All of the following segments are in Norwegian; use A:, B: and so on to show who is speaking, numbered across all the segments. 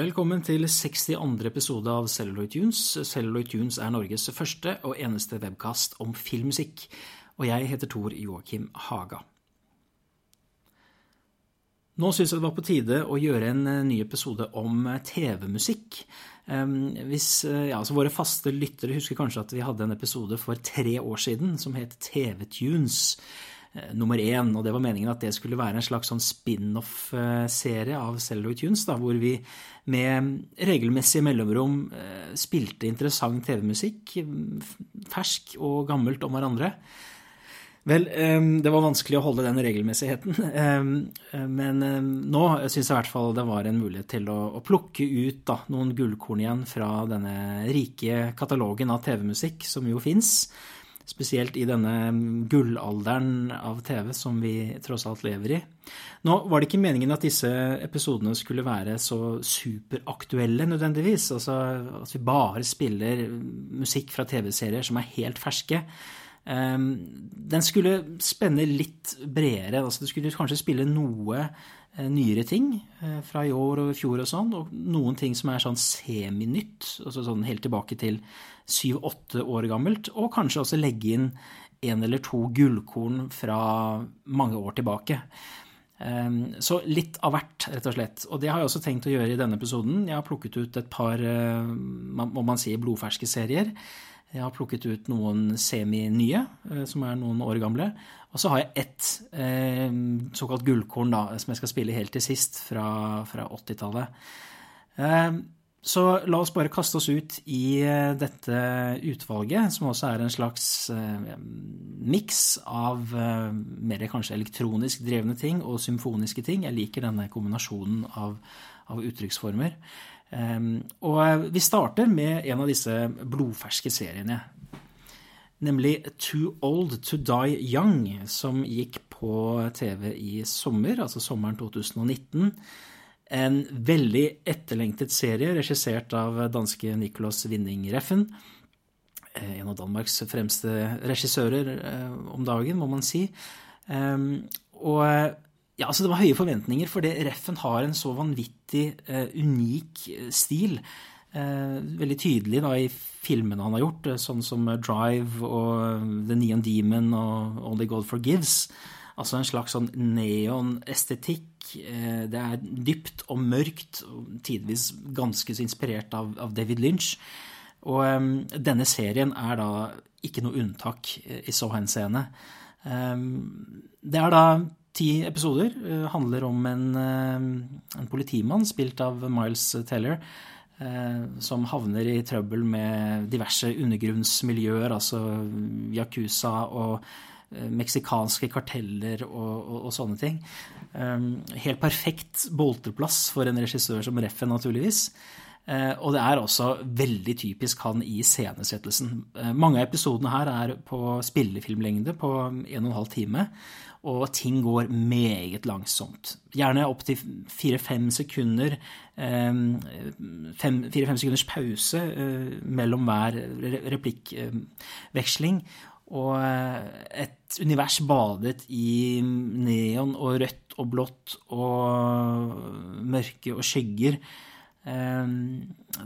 A: Velkommen til 62. episode av Celluloid Tunes. Celluloid Tunes er Norges første og eneste webkast om filmmusikk. Og jeg heter Tor Joakim Haga. Nå syns jeg det var på tide å gjøre en eh, ny episode om eh, TV-musikk. Hvis ja, altså Våre faste lyttere husker kanskje at vi hadde en episode for tre år siden som het TV-tunes. Eh, nummer én. Og det var meningen at det skulle være en slags sånn spin-off-serie av Celluloid Tunes, da, hvor vi med regelmessige mellomrom eh, spilte interessant TV-musikk, fersk og gammelt om hverandre. Vel, eh, det var vanskelig å holde den regelmessigheten, men nå syns jeg i hvert fall det var en mulighet til å, plukke ut da, noen gullkorn igjen fra denne rike katalogen av TV-musikk som jo fins spesielt i denne gullalderen av TV som vi tross alt lever i. Nå var det ikke meningen at disse episodene skulle være så superaktuelle nødvendigvis, altså at vi bare spiller musikk fra TV-serier som er helt ferske. Ehm, den skulle spenne litt bredere, altså du skulle kanskje spille noe nyere ting eh, fra i år og i fjor og sånn, og noen ting som er sånn seminytt, altså sånn helt tilbake til syv-åtte år gammelt, og kanskje også legge inn en eller to gullkorn fra mange år tilbake. Ehm, så litt av hvert, rett og slett. Og det har jeg også tenkt å gjøre i denne episoden. Jeg har plukket ut et par, eh, må man si, blodferske serier. Jeg har plukket ut noen semi-nye, som er noen år gamle. Og så har jeg ett eh, såkalt gullkorn da, som jeg skal spille helt til sist, fra, fra 80-tallet. Eh, så la oss bare kaste oss ut i eh, dette utvalget, som også er en slags eh, miks av eh, mer kanskje elektronisk drevne ting og symfoniske ting. Jeg liker denne kombinasjonen av, av uttrykksformer. Um, og vi starter med en av disse blodferske seriene nemlig Too Old To Die Young, som gikk på TV i sommer, altså sommeren 2019. En veldig etterlengtet serie regissert av danske Nicolas Winning Reffen. Eh, en av Danmarks fremste regissører eh, om dagen, må man si. Ehm, og ja, altså Det var høye forventninger, for Reffen har en så vanvittig uh, unik stil. Uh, veldig tydelig da, i filmene han har gjort, eh, sånn som Drive og eh, The Neon Demon og Only God Forgives. Altså en slags sånn neon-estetikk. Eh, det er dypt og mørkt, og tidvis ganske så inspirert av, av David Lynch. Og um, denne serien er da ikke noe unntak i så henseende. Um, det er da ti episoder. Uh, handler om en, uh, en politimann spilt av Miles Teller Eh, som havner i trøbbel med diverse undergrunnsmiljøer, altså Yakuza og eh, meksikanske karteller og, og, og, sånne ting. Eh, helt perfekt bolteplass for en regissør som Reffen, naturligvis. Og det er også veldig typisk han i scenesettelsen. Mange av episodene her er på spillefilmlengde på en og en halv time og ting går meget langsomt. Gjerne opptil fire-fem sekunder fire-fem sekunders pause eh, mellom hver replikkveksling. Og eh, et univers badet i neon og rødt og blått og mørke og skygger.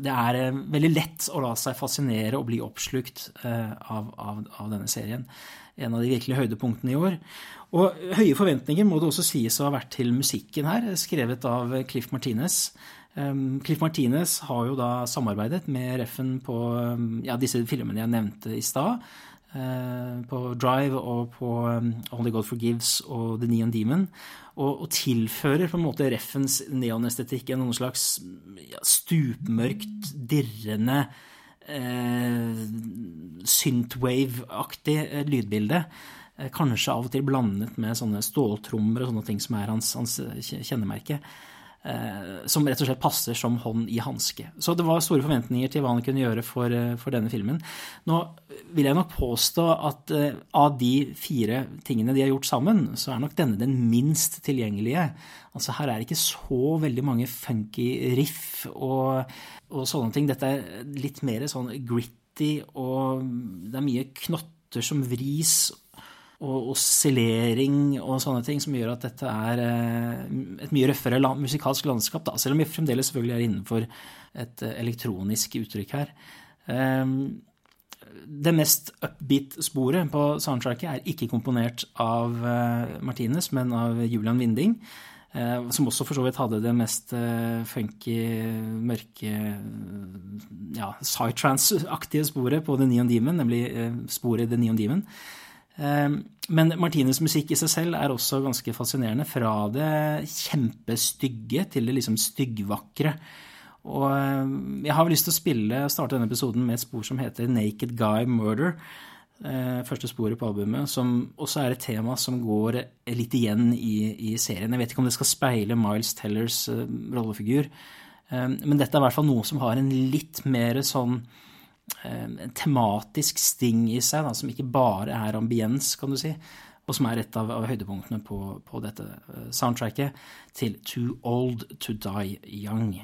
A: Det er eh, veldig lett å la seg fascinere og bli oppslukt av, av, av denne serien. En av de virkelige høydepunktene i år. Og høye forventninger må det også sies å ha vært til musikken her, skrevet av Cliff Martinez. Cliff Martinez har jo da samarbeidet med Reffen på ja, disse filmene jeg nevnte i stad. Uh, på Drive og på um, Only God Forgives og The Neon Demon. Og, og tilfører på en måte Reffens neonestetikk en noen slags ja, stupmørkt, dirrende eh, synthwave-aktig uh, lydbilde. Eh, kanskje av og til blandet med sånne ståltrommer og sånne ting som er hans, hans kjennemerke. Eh, som rett og slett passer som hånd i hanske. Så det var store forventninger til hva han kunne gjøre for, eh, for, denne filmen. Nå vil jeg nok påstå at av de fire tingene de har gjort sammen, så er nok denne den minst tilgjengelige. Altså Her er det ikke så veldig mange funky riff og, og sånne ting. Dette er litt mer sånn gritty, og det er mye knotter som vris og oscillering og sånne ting som gjør at dette er et mye røffere musikalsk landskap, da, selv om vi fremdeles selvfølgelig er innenfor et elektronisk uttrykk her. Det mest upbeat-sporet på soundtracket er ikke komponert av Martinez, men av Julian Winding. Eh, som også for så vidt hadde det mest eh, funky, mørke ja, psytrance-aktige sporet på The Neon Demon, nemlig eh, sporet The Neon Demon. Men Martines musikk i seg selv er også ganske fascinerende. Fra det kjempestygge til det liksom styggvakre. Og jeg har lyst til å spille, starte denne episoden med et spor som heter Naked Guy Murder. Eh, første sporet på albumet, som også er et tema som går litt igjen i, i serien. Jeg vet ikke om det skal speile Miles Tellers uh, rollefigur, um, men dette er i hvert fall noe som har en litt mer sånn tematisk sting i seg, da, som ikke bare er ambiens, kan du si, og som er et av, av høydepunktene på, på dette soundtracket til Too Old To Die Young.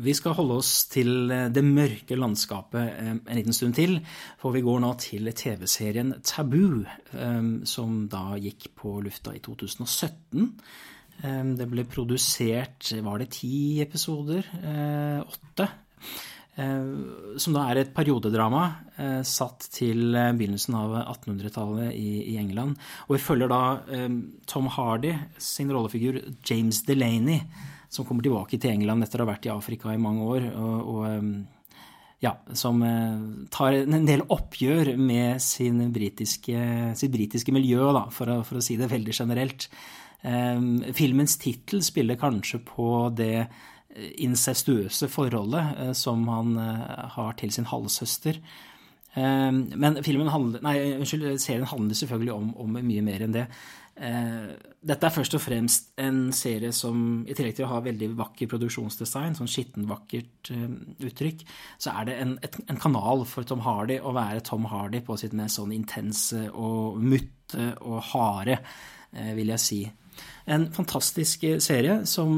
A: Vi skal holde oss til eh, det mørke landskapet eh, en liten stund til, for vi går nå til TV-serien Tabu, eh, som da gikk på lufta i 2017. Det ble produsert, var det ti episoder? Åtte? Som da er et periodedrama satt til begynnelsen av 1800-tallet i England. Og vi følger da Tom Hardy sin rollefigur James Delaney som kommer tilbake til England etter å ha vært i Afrika i mange år. og, og ja, som eh, tar en del oppgjør med britiske, sitt britiske miljø, da, for, å, for, å, si det veldig generelt. Um, filmens tittel spiller kanskje på det incestuøse forholdet som han har til sin halvsøster. Men handler, nei, unnskyld, serien handler selvfølgelig om, om mye mer enn det. Eh, dette er først og fremst en serie som, i tillegg til å ha veldig vakker produksjonsdesign, sånn skittenvakkert eh, uttrykk, så er det en, et, en, kanal for Tom Hardy å være Tom Hardy på sitt mest sånn intense og mutte og harde, eh, vil jeg si. En fantastisk serie som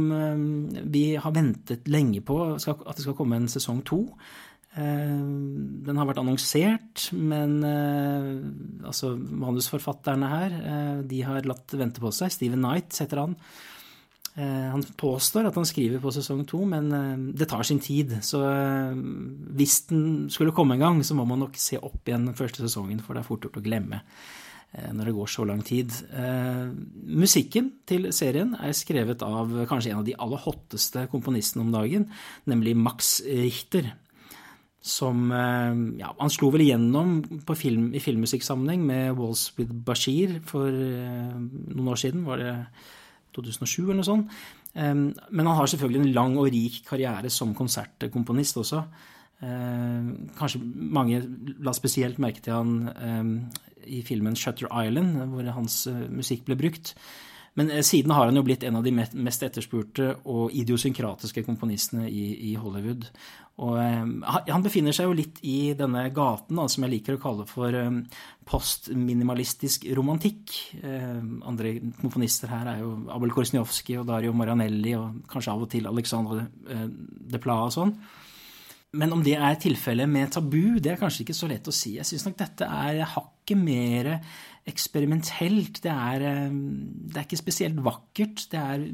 A: vi har ventet lenge på at det skal komme en sesong to. Eh, den har vært annonsert, men eh, altså, manusforfatterne her eh, de har latt vente på seg. Steven Knight heter han. Han påstår at han skriver på sesong to, men det tar sin tid. Så hvis den skulle komme en gang, så må man nok se opp igjen den første sesongen, for det er fort gjort å glemme når det går så lang tid. Musikken til serien er skrevet av kanskje en av de aller hotteste komponistene om dagen, nemlig Max Richter som ja, Han slo vel igjennom film, i filmmusikksammenheng med Walls with Bashir for noen år siden. Var det 2007 eller noe sånt? Men han har selvfølgelig en lang og rik karriere som konsertkomponist også. Kanskje mange la spesielt merke til han i filmen Shutter Island, hvor hans musikk ble brukt. Men siden har han jo blitt en av de mest etterspurte og idiosynkratiske komponistene i, i Hollywood. Og han befinner seg jo litt i denne gaten da, som jeg liker å kalle for postminimalistisk romantikk. Andre komponister her er jo Abel Korsnjovskij og Dario Marianelli og kanskje av og til Alexandre de Pla og sånn. Men om det er tilfellet med tabu, det er kanskje ikke så lett å si. Jeg syns nok dette er hakket mer eksperimentelt. Det er, det er, ikke spesielt vakkert. Det er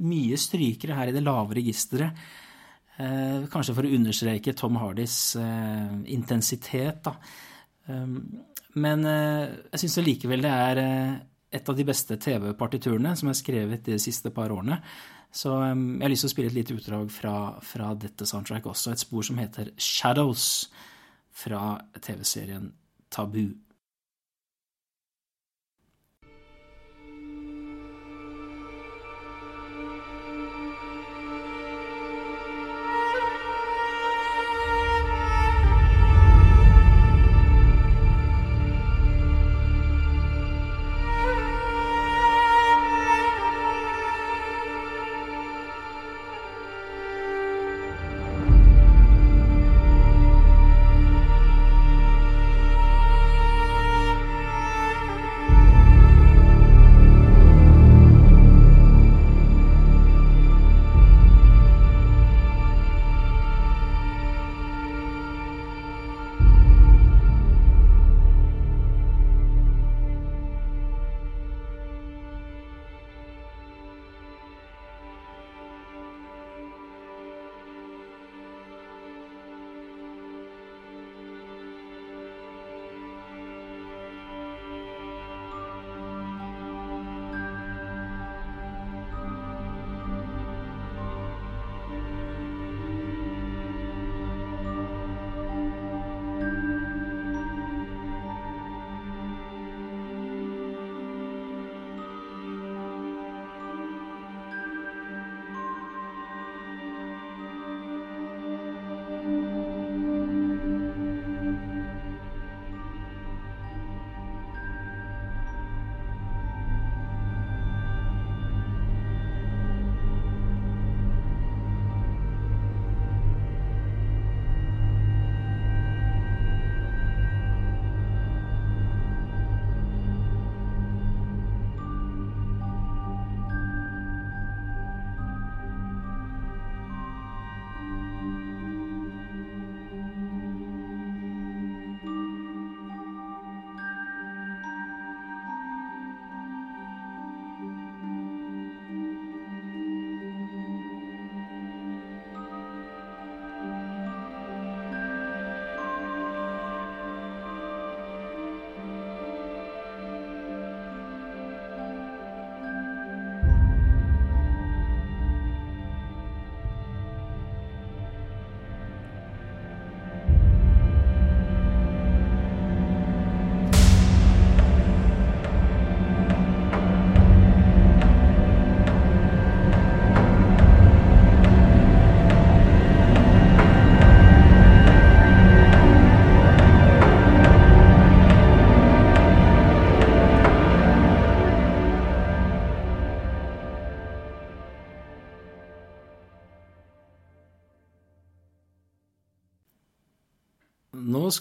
A: mye strykere her i det lave registeret. Kanskje for å understreke Tom Hardys intensitet, da. Men jeg syns likevel det er et av de beste TV-partiturene som er skrevet de siste par årene. Så jeg har lyst til å spille et lite utdrag fra, fra dette soundtrack også. Et spor som heter Shadows fra TV-serien Tabu.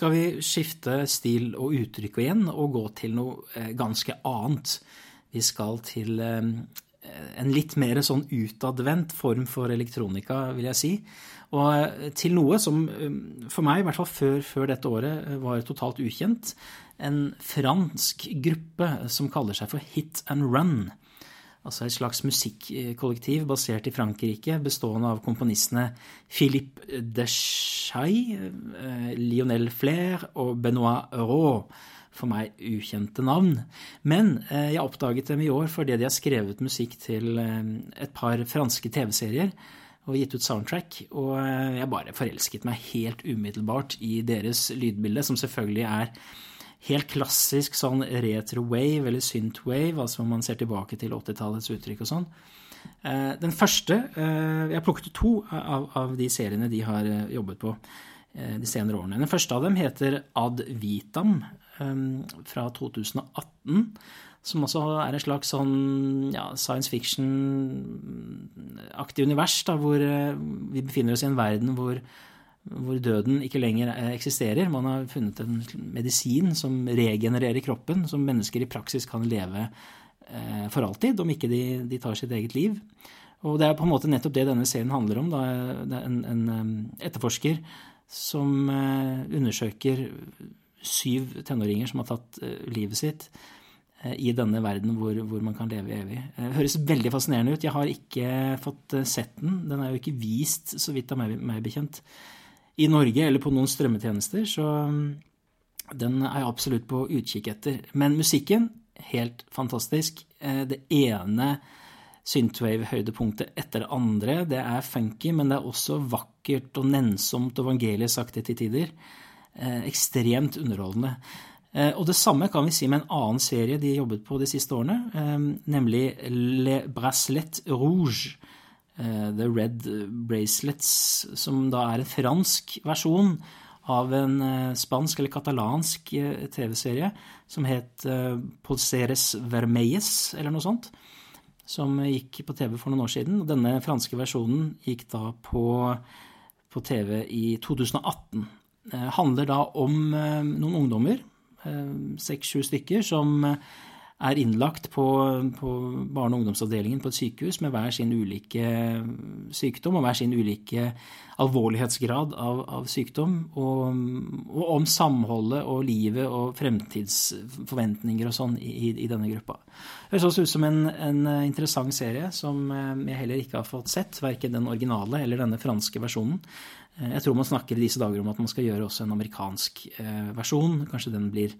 A: Skal vi skifte stil og uttrykk igjen og gå til noe ganske annet. Vi skal til en litt mer sånn utadvendt form for elektronika, vil jeg si. Og til noe som for meg, i hvert fall før, før dette året, var totalt ukjent. En fransk gruppe som kaller seg for Hit and Run. Altså et slags musikkollektiv basert i Frankrike, bestående av komponistene Philippe Deschay, Lionel Flair og Benoit Raud. For meg ukjente navn. Men jeg oppdaget dem i år fordi de har skrevet musikk til et par franske TV-serier og gitt ut soundtrack. Og jeg bare forelsket meg helt umiddelbart i deres lydbilde, som selvfølgelig er helt klassisk sånn retro-wave eller synth-wave, altså om man ser tilbake til 80-tallets uttrykk og sånn. Eh, den første eh, Jeg plukket to av, av de seriene de har eh, jobbet på de senere årene. Den første av dem heter Ad Vitam fra 2018. Som også er et slags sånn ja, science fiction-aktig univers, da, hvor vi befinner oss i en verden hvor hvor døden ikke lenger eksisterer. Man har funnet en medisin som regenererer kroppen, som mennesker i praksis kan leve eh, for alltid, om ikke de, de, tar sitt eget liv. Og det er på en måte nettopp det denne serien handler om. Da. En, en etterforsker som eh, undersøker syv tenåringer som har tatt eh, livet sitt i denne verden hvor, hvor, man kan leve evig. Det høres veldig fascinerende ut. Jeg har ikke fått sett den. Den er jo ikke vist, så vidt av meg, meg bekjent i Norge eller på noen strømmetjenester, så mm, den er jeg absolutt på utkikk etter. Men musikken, helt fantastisk. Eh, det ene synthwave-høydepunktet etter det andre. Det er funky, men det er også vakkert og nennsomt og evangeliesaktig til tider. Eh, ekstremt underholdende. Eh, og det samme kan vi si med en annen serie de jobbet på de siste årene, nemlig Le Bracelet Rouge The Red Bracelets, som da er en fransk versjon av en eh, spansk eller katalansk eh, TV-serie som het Polseres Vermeyes, eller noe sånt. Som gikk på TV for noen år siden. og Denne franske versjonen gikk da på, på TV i 2018. Det handler da om noen ungdommer, seks-sju stykker, som er innlagt på, på barne- og ungdomsavdelingen på et sykehus med hver sin ulike sykdom og hver sin ulike alvorlighetsgrad av, av sykdom, og, og, om samholdet og livet og fremtidsforventninger og sånn i, i, denne gruppa. Det høres også ut som en, en, interessant serie som eh, jeg heller ikke har fått sett, verken den originale eller denne franske versjonen. Eh, jeg tror man snakker i disse dager om at man skal gjøre også en amerikansk eh, versjon. Kanskje den blir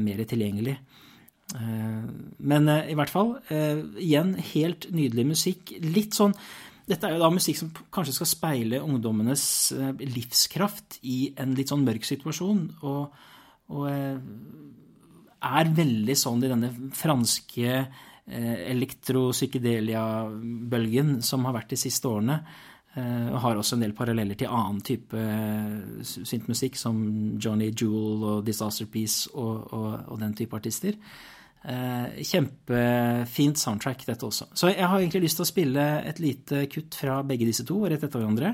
A: mer tilgjengelig. Eh, men eh, i hvert fall, eh, igjen helt nydelig musikk. Litt sånn Dette er jo da musikk som kanskje skal speile ungdommenes livskraft i en litt sånn mørk situasjon. Og, og er veldig sånn i denne franske elektro-psykedelia-bølgen som har vært de siste årene. Og har også en del paralleller til annen type syntmusikk, som Johnny Jewel og Disaster Piece og, og, og den type artister. Eh, kjempefint soundtrack, dette også. Så jeg har egentlig lyst til å spille et lite kutt fra begge disse to, rett etter hverandre.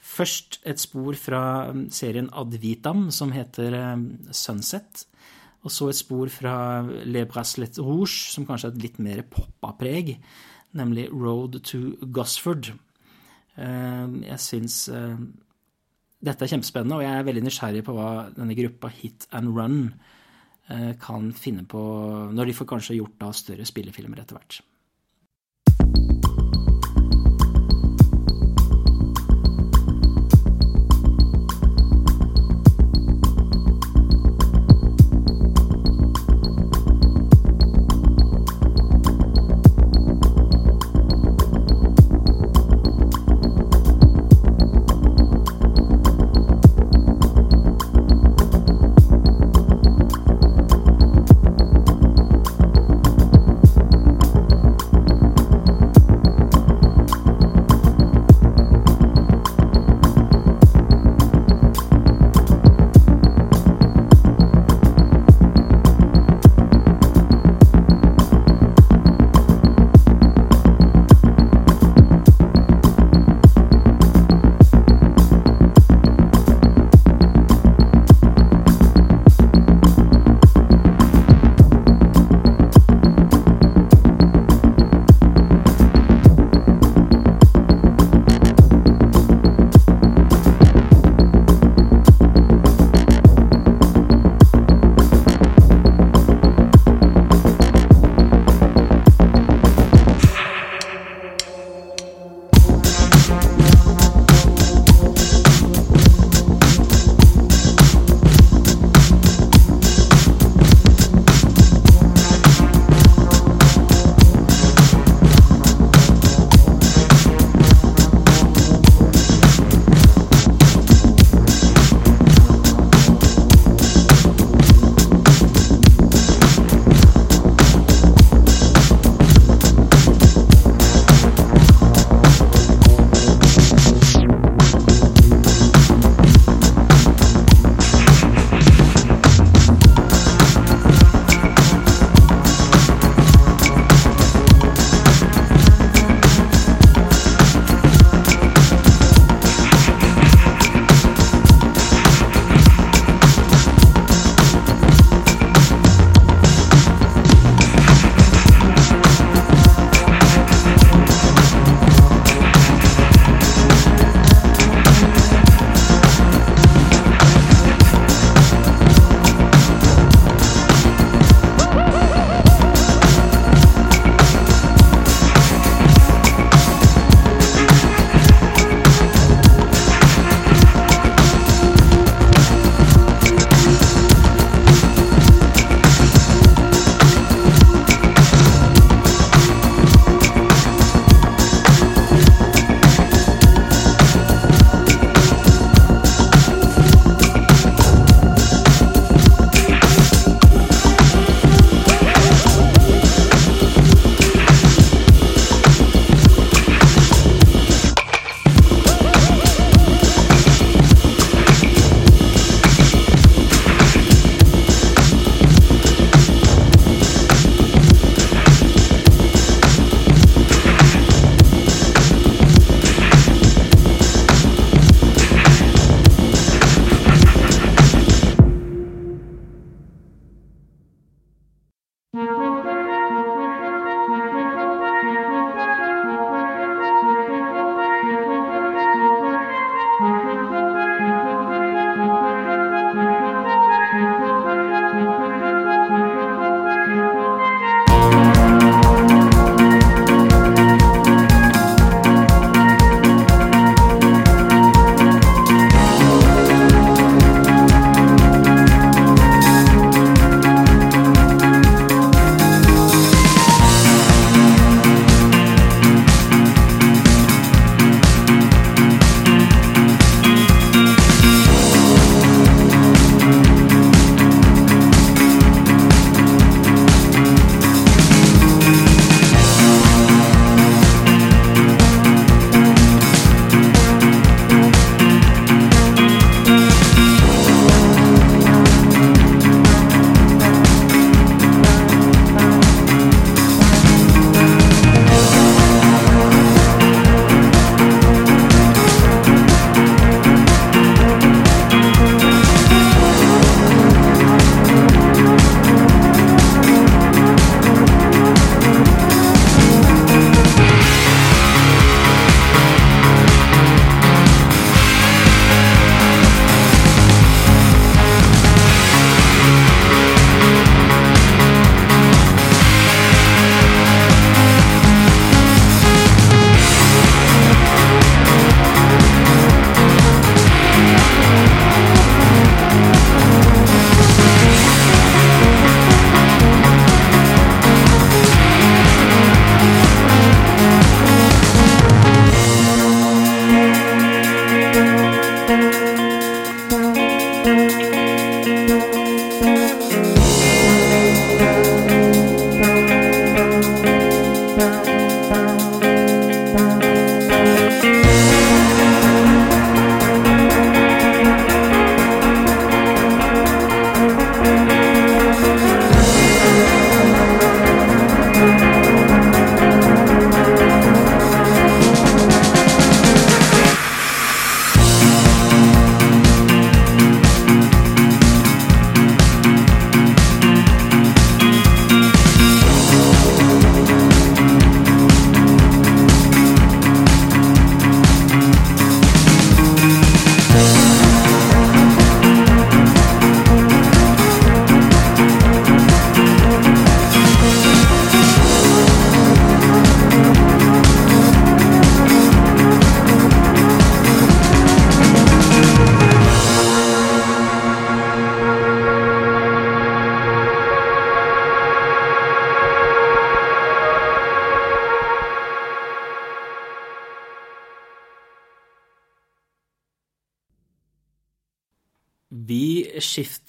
A: Først et spor fra um, serien Advitam som heter um, Sunset. Og så et spor fra Le Braslet Rouge, som kanskje er et litt mer poppa preg, nemlig Road to Gosford. Eh, jeg syns eh, dette er kjempespennende, og jeg er veldig nysgjerrig på hva denne gruppa Hit and Run kan finne på Når de får kanskje gjort da større spillefilmer etter hvert.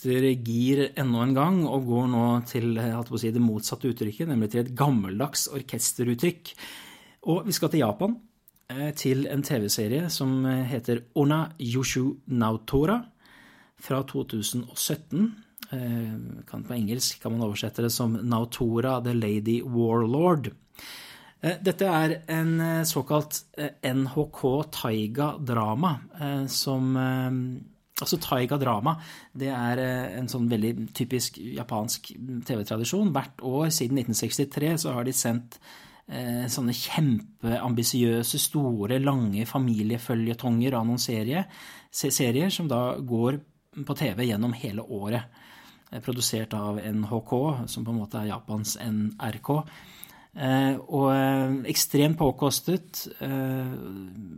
A: Skifter gir enda en gang og går nå til si, det motsatte uttrykket, nemlig til et gammeldags orkesteruttrykk. Og vi skal til Japan, eh, til en TV-serie som heter Ona Yoshu Nautora fra 2017. Eh, kan på engelsk kan man oversette det som Nautora the Lady Warlord. Eh, dette er en såkalt NHK Taiga-drama som Altså Taiga-drama det er eh, en sånn veldig typisk japansk TV-tradisjon. Hvert år siden 1963 så har de sendt eh, sånne kjempeambisiøse, store, lange familieføljetonger og serier som da går på TV gjennom hele året. Eh, produsert av NHK, som på en måte er Japans NRK. Eh, og eh, ekstremt påkostet eh,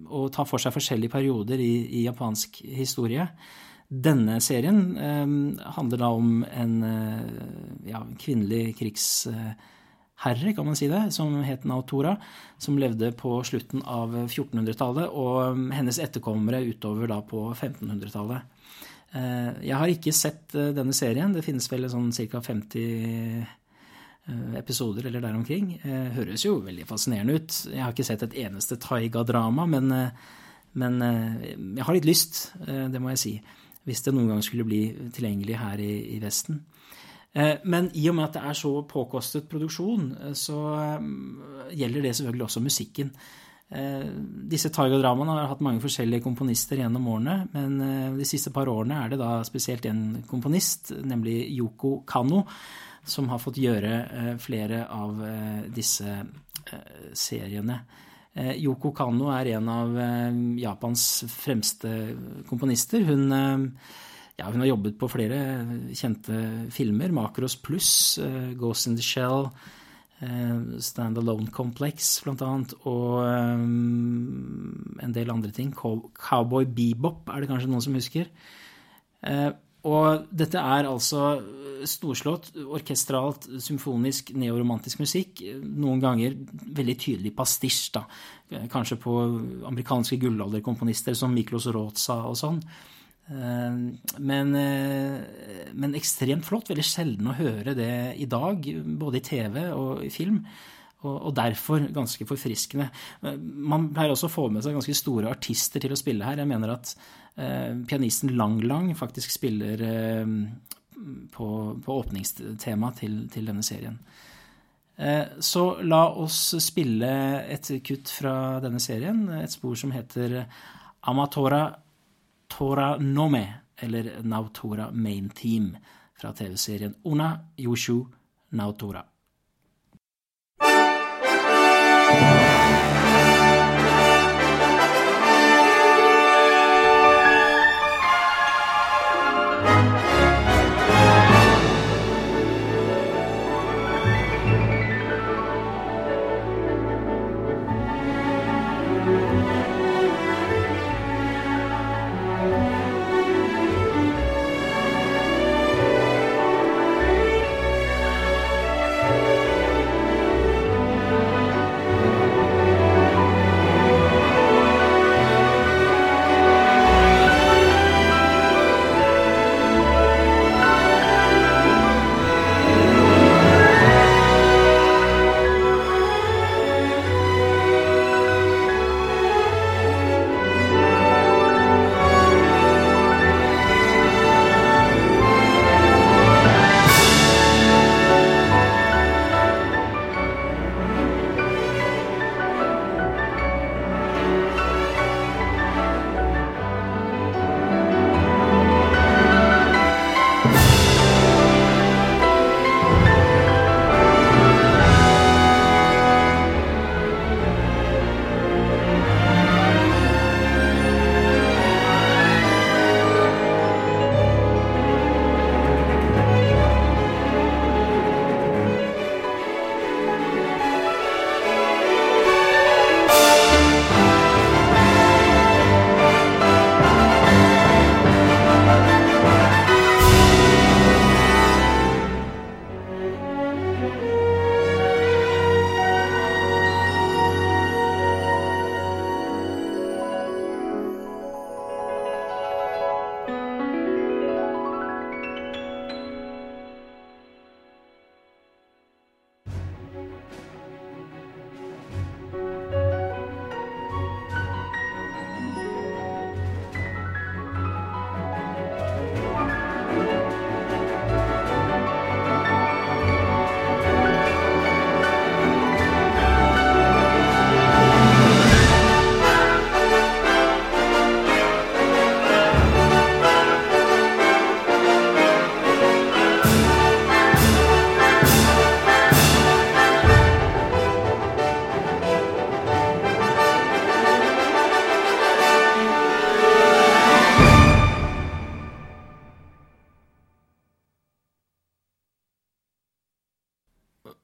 A: og tar for seg forskjellige perioder i, i japansk historie. Denne serien handler da om en ja, kvinnelig krigsherre, kan man si det, som het Naotora, som levde på slutten av 1400-tallet, og hennes etterkommere utover da på 1500-tallet. Jeg har ikke sett denne serien. Det finnes vel sånn ca. 50 Eh, episoder eller der omkring. Eh, høres jo veldig fascinerende ut. Jeg har ikke sett et eneste taiga-drama, men, eh, men, jeg har litt lyst, det må jeg si. Hvis det noen gang skulle bli tilgjengelig her i, i Vesten. Men i og med at det er så påkostet produksjon, så gjelder det selvfølgelig også musikken. Disse taiga-dramaene har hatt mange forskjellige komponister gjennom årene, men de siste par årene er det da spesielt en komponist, nemlig Yoko Kano, som har fått gjøre eh, flere av eh, disse eh, seriene. Yoko Kano er en av Japans fremste komponister. Hun, ja, hun har jobbet på flere kjente filmer. Makros Pluss, Ghost in the Shell, Stand Alone Complex bl.a. og en del andre ting. Cowboy Bebop er det kanskje noen som husker. Og dette er altså storslått, orkestralt, symfonisk, neoromantisk musikk. Noen ganger veldig tydelig pastisj, da. Kanskje på amerikanske gullalderkomponister som Miklos Roza og sånn. Eh, men, eh, men, ekstremt flott. Veldig sjelden å høre det i dag, både i TV og i film og, derfor ganske forfriskende. Man pleier også å få med seg ganske store artister til å spille her. Jeg mener at eh, pianisten Lang Lang faktisk spiller eh, på, på åpningstemaet til, til, denne serien. Eh, så la oss spille et kutt fra denne serien, et spor som heter Amatora Tora Nome, eller Nautora Main Team, fra TV-serien Una Yoshu Nautora.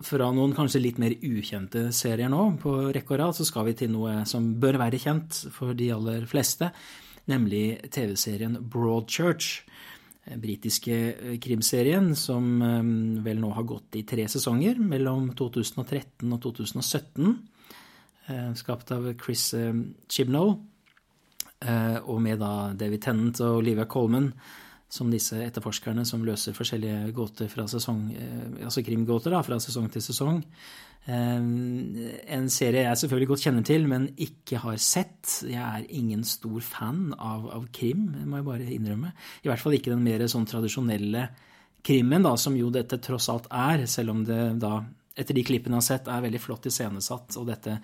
A: Fra noen kanskje litt mer ukjente serier nå på rekke og rad, så skal vi til noe som bør være kjent for de aller fleste, nemlig TV-serien Broadchurch. Britiske eh, krimserien som eh, vel nå har gått i tre sesonger, mellom 2013 og 2017. Eh, skapt av Chris Chibnall, og med da David Tennant og Olivia Colman som disse etterforskerne som løser forskjellige gåter fra sesong, eh, altså krimgåter da, fra sesong til sesong. Eh, en serie jeg selvfølgelig godt kjenner til, men ikke har sett. Jeg er ingen stor fan av, av krim, må jeg bare innrømme. I hvert fall ikke den mer sånn tradisjonelle krimmen, da, som jo dette tross alt er, selv om det da, etter de klippene jeg har sett, er veldig flott iscenesatt. Og dette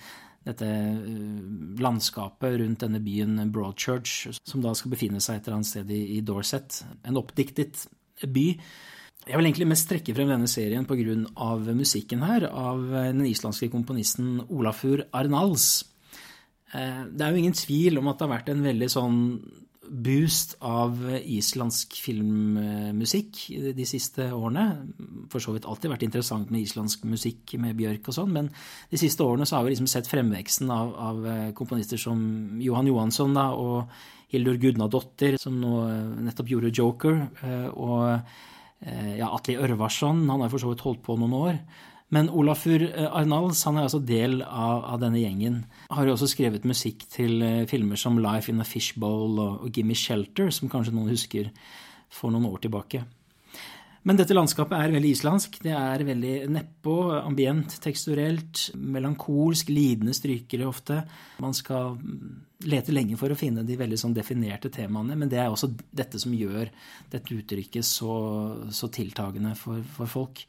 A: dette eh, landskapet rundt denne byen Broadchurch, som da skal befinne seg et eller annet sted i Dorset. En oppdiktet by. Jeg vil egentlig mest trekke frem denne serien pga. musikken her, av den islandske komponisten Olafur Arnals. Eh, det er jo ingen tvil om at det har vært en veldig sånn boost av islandsk filmmusikk de siste årene. For så vidt alltid vært interessant med islandsk musikk med Bjørk og sånn, men de siste årene så har vi liksom sett fremveksten av, av komponister som Johan Johansson da, og Hildur Gudnadottir, som nå nettopp gjorde Joker, eh, og eh, ja, Atle Ørvarsson, han har for så vidt holdt på noen år. Men Olafur eh, Arnalds han er altså del av, av, denne gjengen. Har jo også skrevet musikk til uh, filmer som Life in a Fishbowl og, og Gimme Shelter, som kanskje noen husker for noen år tilbake. Men dette landskapet er veldig islandsk. Det er veldig nedpå, ambient, teksturelt, melankolsk, lidende strykere ofte. Man skal lete lenge for å finne de veldig sånn definerte temaene, men det er også dette som gjør dette uttrykket så, så tiltagende for, for folk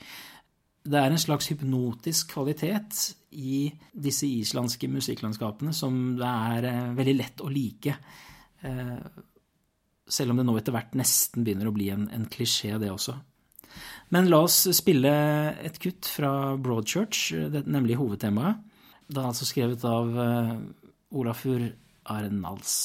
A: det er en slags hypnotisk kvalitet i disse islandske musikklandskapene som det er eh, veldig lett å like. Eh, selv om det nå etter hvert nesten begynner å bli en, en klisjé, det også. Men la oss spille et kutt fra Broadchurch, nemlig hovedtemaet. Det er altså skrevet av eh, Olafur Arnals.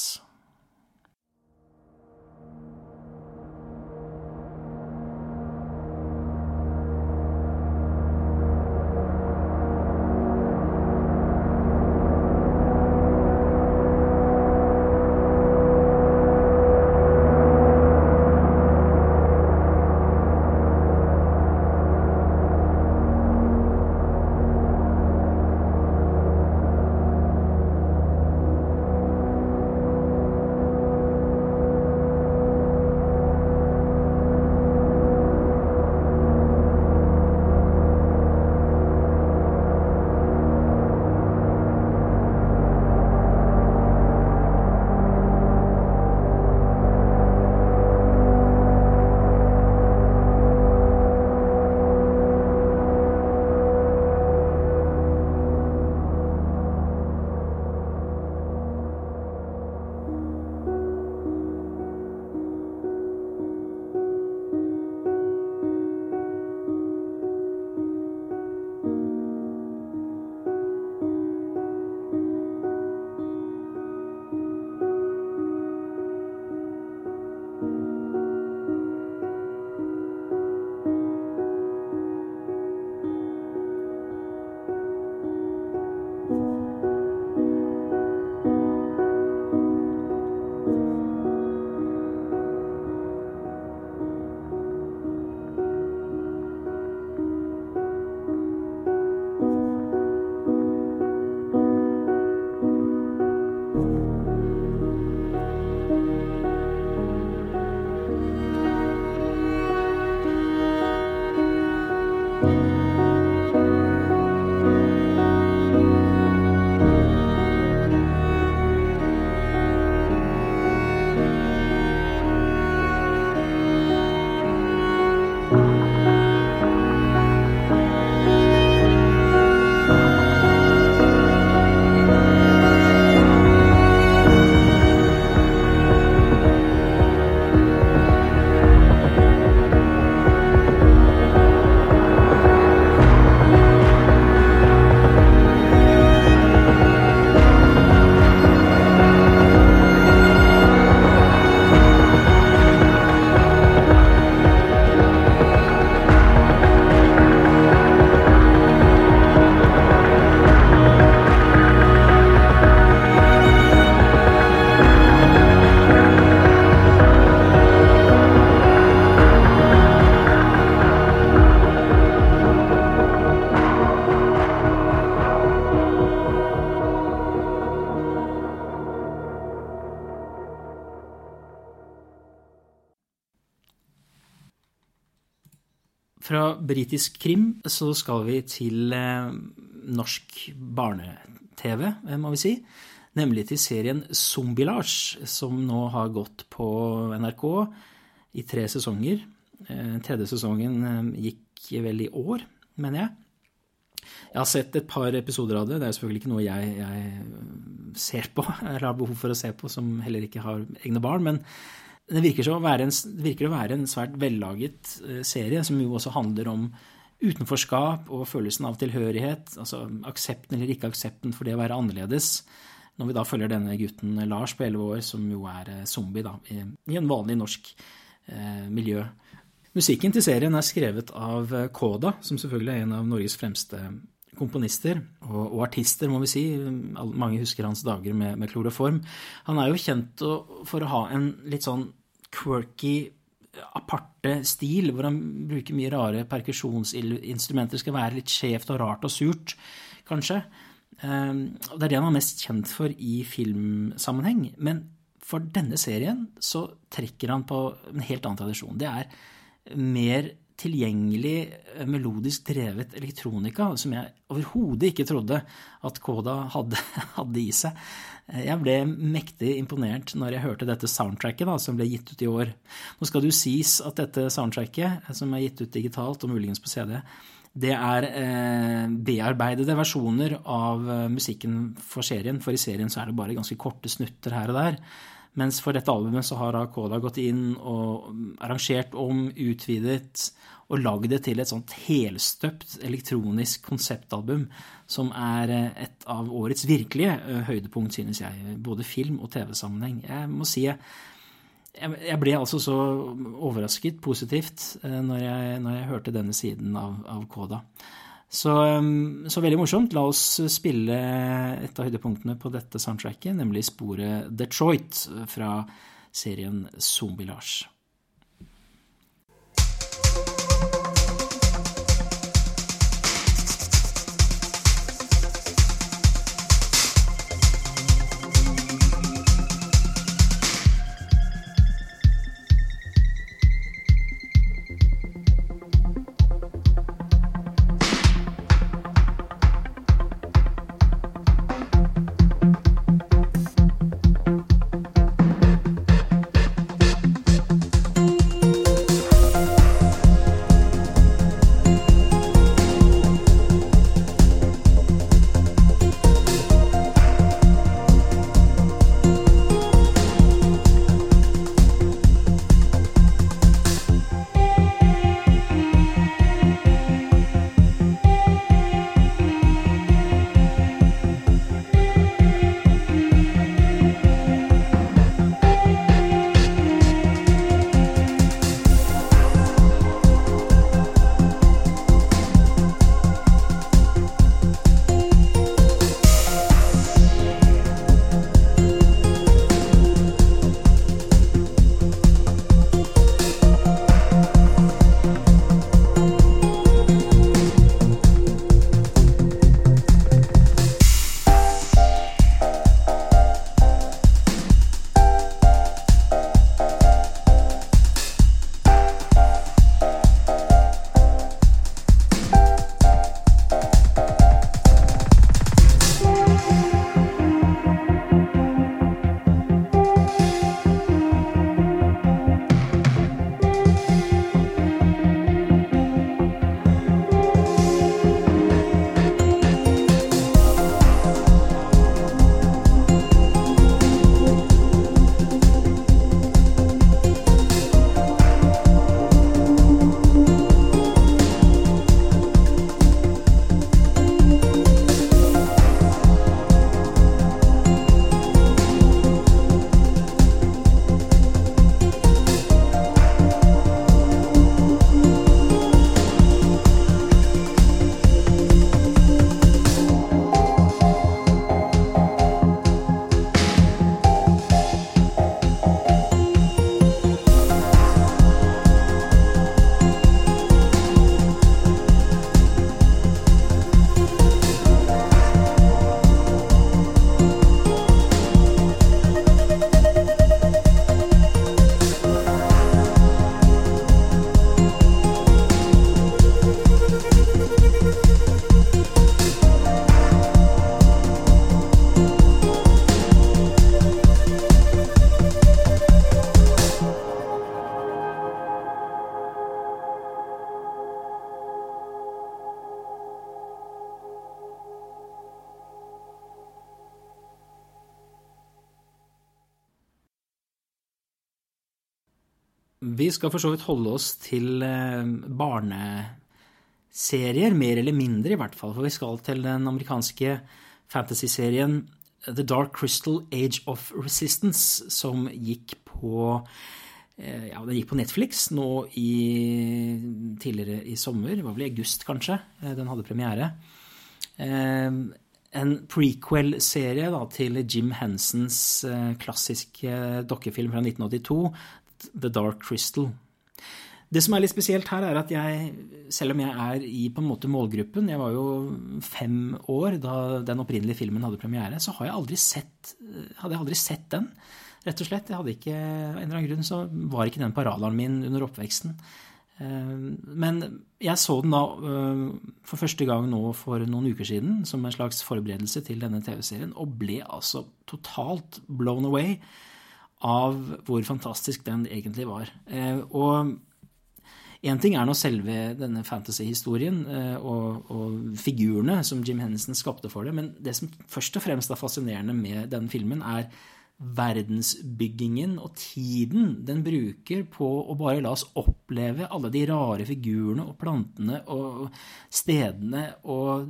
A: Britisk krim så skal vi til eh, norsk barne-TV, eh, må vi si. Nemlig til serien Zombielasj, som nå har gått på NRK i tre sesonger. Eh, tredje sesongen gikk vel i år, mener jeg. Jeg har sett et par episoder av det. Det er selvfølgelig ikke noe jeg, jeg ser på, eller har behov for å se på, som heller ikke har egne barn. Men det virker, å være en, å være en svært vellaget eh, serie, som jo også handler om utenforskap og følelsen av tilhørighet. Altså aksepten eller ikke aksepten for det å være annerledes. Når vi da følger denne gutten Lars på 11 år, som jo er zombie da, i, i en vanlig norsk eh, miljø. Musikken til serien er skrevet av Koda, som selvfølgelig er en av Norges fremste komponister og, og artister, må vi si. Mange husker hans dager med, med kloroform. Han er jo kjent for å ha en litt sånn quirky, aparte stil, hvor han bruker mye rare perkusjonsinstrumenter. Skal være litt skjevt og rart og surt, kanskje. Og det er det han er mest kjent for i filmsammenheng. Men for denne serien så trekker han på en helt annen tradisjon. Det er mer tilgjengelig, eh, melodisk drevet elektronika som jeg overhodet ikke trodde at Koda hadde, hadde, i seg. Eh, jeg ble mektig imponert når jeg hørte dette soundtracket da, som ble gitt ut i år. Nå skal det jo sies at dette soundtracket, eh, som er gitt ut digitalt og muligens på CD, det er eh, bearbeidede versjoner av musikken for serien. For i serien så er det bare ganske korte snutter her og der. Mens for dette albumet så har Koda gått inn og arrangert om, utvidet og lagd det til et sånt helstøpt elektronisk konseptalbum som er eh, et av årets virkelige eh, høydepunkt, synes jeg. Både film- og TV-sammenheng. Jeg må si jeg, jeg ble altså så overrasket positivt eh, når jeg, når jeg hørte denne siden av, av Koda. Så, um, så, veldig morsomt. La oss spille et av høydepunktene på dette soundtracket, nemlig sporet Detroit fra serien Zombie-Lars. Skal for så vidt holde oss til eh, barneserier, mer eller mindre i hvert fall. For vi skal til den amerikanske fantasyserien The Dark Crystal Age of Resistance, som gikk på eh, ja, Den gikk på Netflix nå i, tidligere i sommer. Det var vel i august, kanskje. Eh, den hadde premiere. En prequel-serie til Jim Hensons klassiske dokkefilm fra 1982, The Dark Crystal. Det som er litt spesielt her, er at jeg, selv om jeg er i på en måte målgruppen Jeg var jo fem år da den opprinnelige filmen hadde premiere, så jeg aldri sett, hadde jeg aldri sett den. Rett og slett. Jeg hadde ikke, Av en eller annen grunn så var ikke den på radaren min under oppveksten. Eh, men jeg så den da eh, for første gang nå for noen uker siden som en slags forberedelse til denne TV-serien, og ble altså totalt blown away av hvor fantastisk den egentlig var. Eh, og Én ting er nå selve denne fantasy-historien eh, og, og, figurene som Jim Henson skapte for det, men det som først og fremst er fascinerende med denne filmen, er verdensbyggingen og tiden den bruker på å bare la oss oppleve alle de rare figurene og plantene og stedene og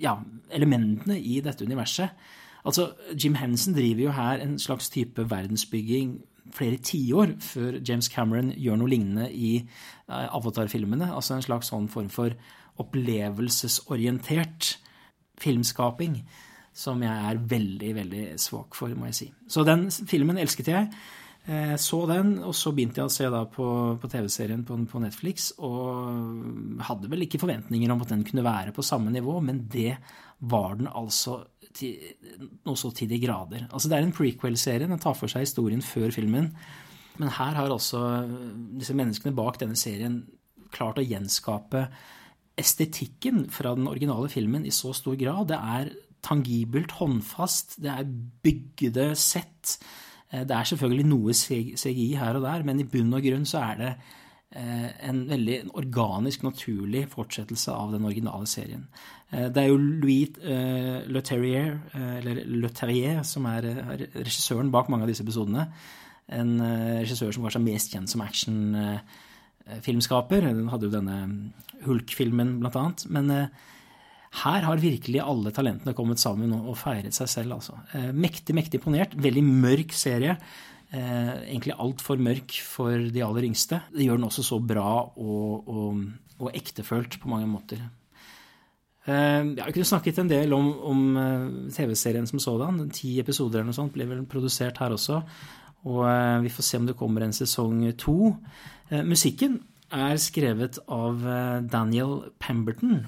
A: ja, elementene i dette universet. Altså, Jim Henson driver jo her en slags type verdensbygging flere tiår før James Cameron gjør noe lignende i eh, Avatar-filmene. Altså en slags sånn form for opplevelsesorientert filmskaping som jeg er veldig, veldig svak for, må jeg si. Så den filmen elsket jeg. Eh, så den, og så begynte jeg å se da på, på TV-serien på, på, Netflix, og hadde vel ikke forventninger om at den kunne være på samme nivå, men det var den altså noe så til de grader. Altså Det er en prequel-serie. Den tar for seg historien før filmen. Men her har også disse menneskene bak denne serien klart å gjenskape estetikken fra den originale filmen i så stor grad. Det er tangibelt, håndfast, det er bygde sett. Eh, det er selvfølgelig noe CGI her og der, men i bunn og grunn så er det Eh, en veldig organisk, naturlig fortsettelse av den originale serien. Eh, det er jo Louis uh, Le Terrier, eller Le Terrier, som er regissøren bak mange av disse episodene. En regissør som kanskje er mest kjent som actionfilmskaper. Den hadde jo denne Hulk-filmen, blant annet. Men her har virkelig alle talentene kommet sammen og feiret seg selv, altså. Mektig, mektig imponert. Veldig mørk serie eh, egentlig altfor mørk for de aller yngste. Det gjør den også så bra og, og, og ektefølt på mange måter. Eh, jeg kunne snakket en del om, om eh, TV-serien som sådan. Ti episoder eller noe sånt ble vel produsert her også. Og eh, vi får se om det kommer en sesong to. Eh, musikken er skrevet av Daniel Pemberton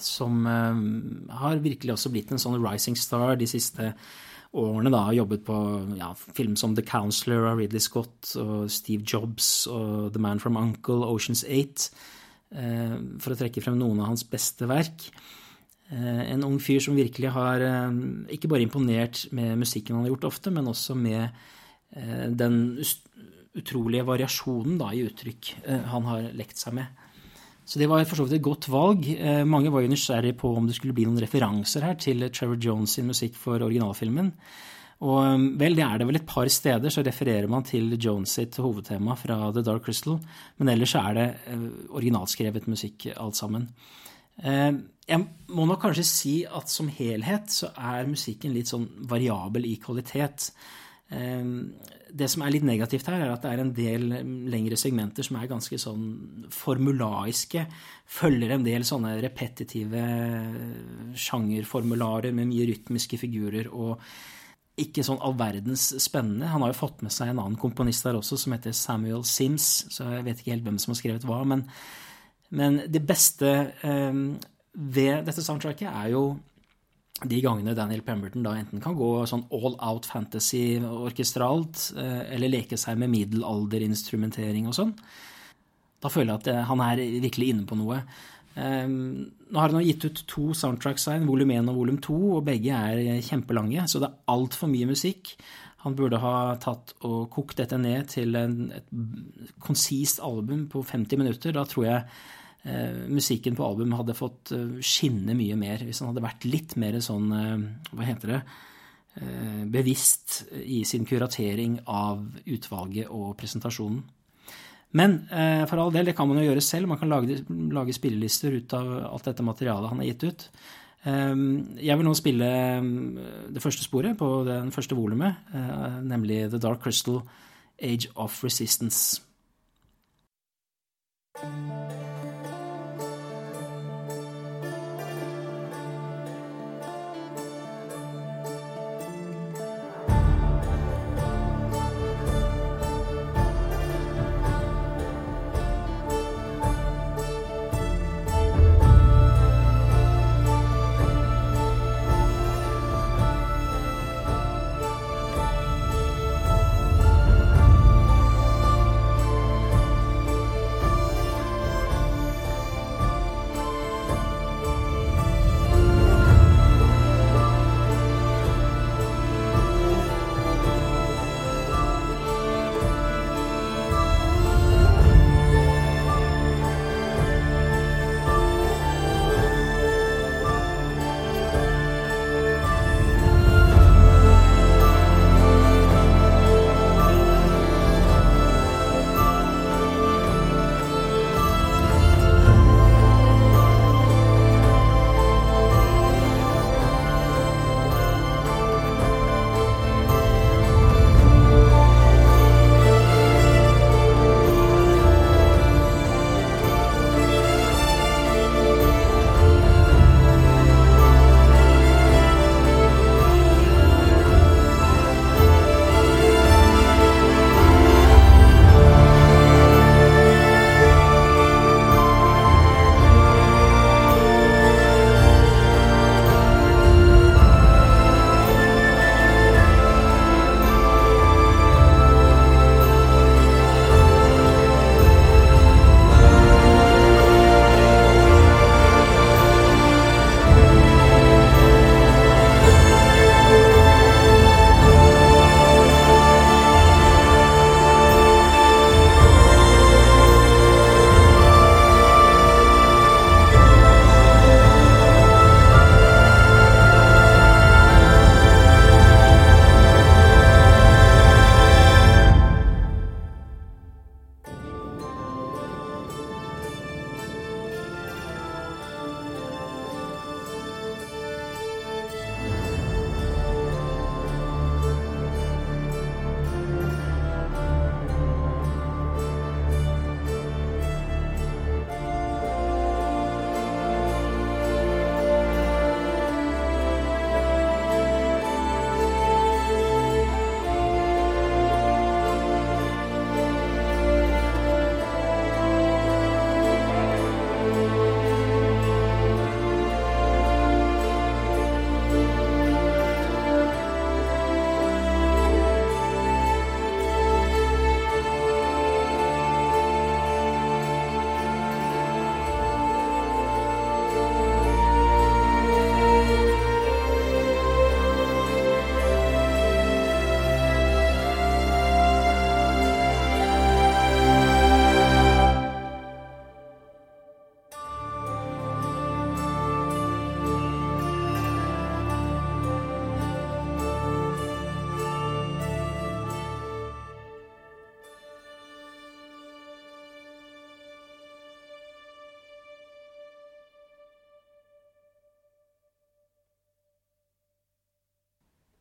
A: som har virkelig også blitt en sånn rising star de siste årene da jobbet på ja, film som The Counselor av Ridley Scott og Steve Jobs og The Man from Uncle, Oceans 8, eh, for å trekke frem noen av hans beste verk. Eh, en ung fyr som virkelig har eh, ikke bare imponert med musikken han har gjort ofte, men også med eh, den utrolige variasjonen da, i uttrykk eh, han har lekt seg med. Så det var for så vidt et godt valg. Eh, mange var jo nysgjerrige på om det skulle bli noen referanser her til Trevor Jones sin musikk for originalfilmen. Og eh, vel, det er det vel et par steder, så refererer man til Jones sitt hovedtema fra The Dark Crystal. Men ellers er det eh, originalskrevet musikk alt sammen. Jeg må nok kanskje si at som helhet så er musikken litt sånn variabel i kvalitet. Det som er litt negativt her, er at det er en del lengre segmenter som er ganske sånn formulaiske. Følger en del sånne repetitive sjangerformularer med mye rytmiske figurer og ikke sånn all verdens spennende. Han har jo fått med seg en annen komponist der også, som heter Samuel Sims, så jeg vet ikke helt hvem som har skrevet hva. Men, men det beste eh, ved dette soundtracket er jo de gangene Daniel Pemberton da enten kan gå sånn all out fantasy orkestralt, eh, eller leke seg med middelalderinstrumentering og sånn, da føler jeg at eh, han er virkelig inne på noe. Ehm, nå har han gitt ut to soundtracks her, volum 1 og volum 2, og begge er kjempelange, så det er altfor mye musikk. Han burde ha tatt og kokt dette ned til en, et konsist album på 50 minutter. Da tror jeg eh, musikken på albumet hadde fått eh, skinne mye mer hvis han hadde vært litt mer sånn eh, Hva heter det? bevisst i sin kuratering av utvalget og presentasjonen. Men for all del, det kan man jo gjøre selv. Man kan lage, lage spillelister ut av alt dette materialet han har gitt ut. Jeg vil nå spille det første sporet på den første volumet, nemlig The Dark Crystal Age of Resistance.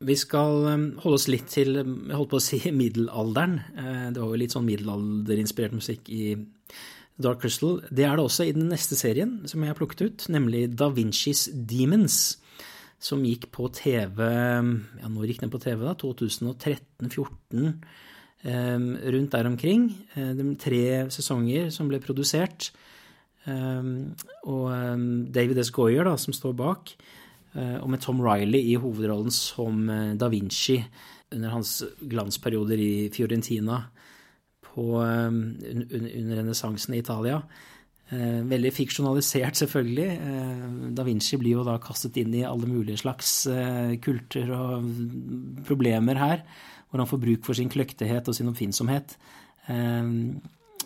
A: Vi skal um, holde oss litt til jeg holdt på å si middelalderen. Eh, det var jo litt sånn middelalderinspirert musikk i Dark Crystal. Det er det også i den neste serien som jeg har plukket ut, nemlig Da Vinci's Demons. Som gikk på TV Ja, når gikk den på TV, da? 2013-14? Um, rundt der omkring. Eh, de tre sesonger som ble produsert. Og David S. Goyer, da, som står bak. Eh, og med Tom Riley i hovedrollen som eh, da Vinci under hans glansperioder i Fiorentina på, eh, under renessansen i Italia. Veldig fiksjonalisert, selvfølgelig. Da Vinci blir jo da kastet inn i alle mulige slags kulter og problemer her, hvor han får bruk for sin kløktighet og sin oppfinnsomhet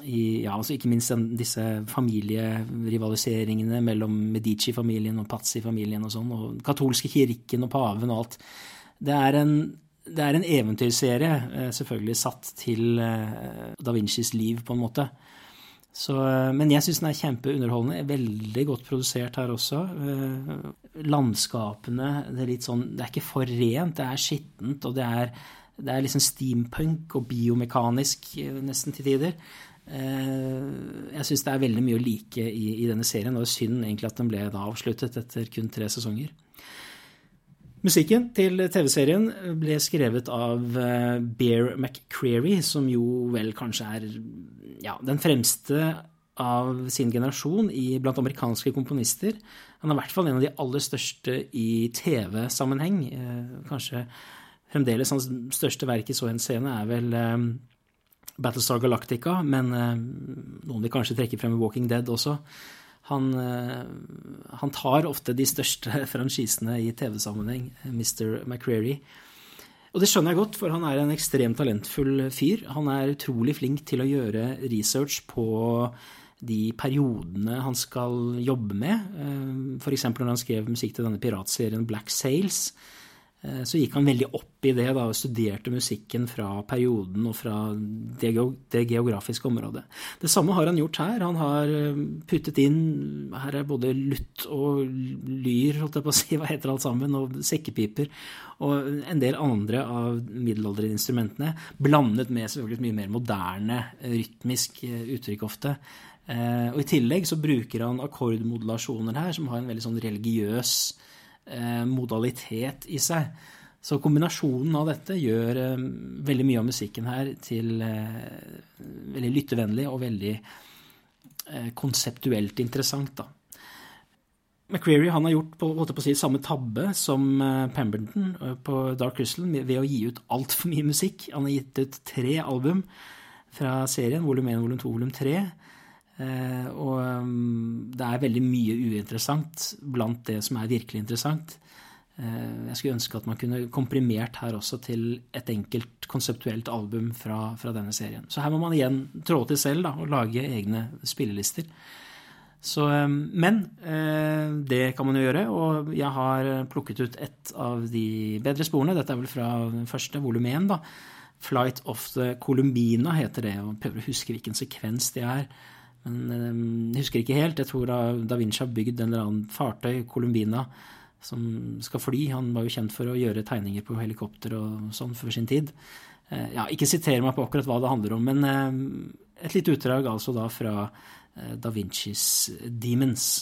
A: i, ja, altså ikke minst disse familierivaliseringene mellom Medici-familien og Pazzi-familien og sånn, og katolske kirken og paven og alt. Det er en, det er en eventyrserie, eh, selvfølgelig satt til eh, da Vincis liv, på en måte. Så, men jeg syns den er kjempeunderholdende. Veldig godt produsert her også. Landskapene det er litt sånn Det er ikke for rent, det er skittent, og det er, det er liksom steampunk og biomekanisk nesten til tider. Jeg syns det er veldig mye å like i, i denne serien, og det er synd egentlig at den ble da avsluttet etter kun tre sesonger. Musikken til TV-serien ble skrevet av eh, Bear McCreary, som jo vel kanskje er ja, den fremste av sin generasjon i, blant amerikanske komponister. Han er i hvert fall en av de aller største i TV-sammenheng. Eh, kanskje fremdeles hans største verk i så henseende er vel Battlestar Galactica, men um, noen vil kanskje trekke frem Walking Dead også. Han, eh, han, tar ofte de største franchisene i TV-sammenheng, Mr. McCreary. Og det skjønner jeg godt, for han er en ekstremt talentfull fyr. Han er utrolig flink til å gjøre research på de periodene han skal jobbe med. Eh, F.eks. når han skrev musikk til denne piratserien Black Sails Eh, så gikk han veldig opp i det da, og studerte musikken fra perioden og fra det, geografiske området. Det samme har han gjort her. Han har eh, puttet inn Her er både lutt og lyr, holdt jeg på å si, hva heter alt sammen, og sekkepiper. Og en del andre av middelalderinstrumentene. Blandet med selvfølgelig et mye mer moderne rytmisk eh, uttrykk ofte. Og i tillegg så bruker han akkordmodulasjoner her, som har en veldig sånn religiøs Eh, modalitet i seg. Så kombinasjonen av dette gjør eh, veldig mye av musikken her til eh, veldig lyttevennlig og veldig konseptuelt interessant. da. McCreary har gjort på, på si, samme tabbe som Pemberton på Dark Crystal ved å gi ut altfor mye musikk. Han har gitt ut tre album fra serien, volum 1, volum 2, volum 3. Eh, og mm, det er veldig mye uinteressant blant det som er virkelig interessant. Eh, jeg skulle ønske at man kunne komprimert her også til et enkelt konseptuelt album fra, fra denne serien. Så her må man igjen trå til selv da, og lage egne spillelister. Så, eh, men det kan man jo gjøre, og jeg har plukket ut et av de bedre sporene. Dette er vel fra den første volum 1, da. Flight of the Columbina heter det, og prøver å huske hvilken sekvens det er. Men ehm, jeg husker ikke helt. Jeg tror da, Vinci har bygd en eller annen fartøy, Columbina, som skal fly. Han var jo kjent for å gjøre tegninger på helikopter og sånn før sin tid. Eh, ja, ikke siter meg på akkurat hva det handler om, men ehm, et lite utdrag altså da fra eh, da Vincis Demons.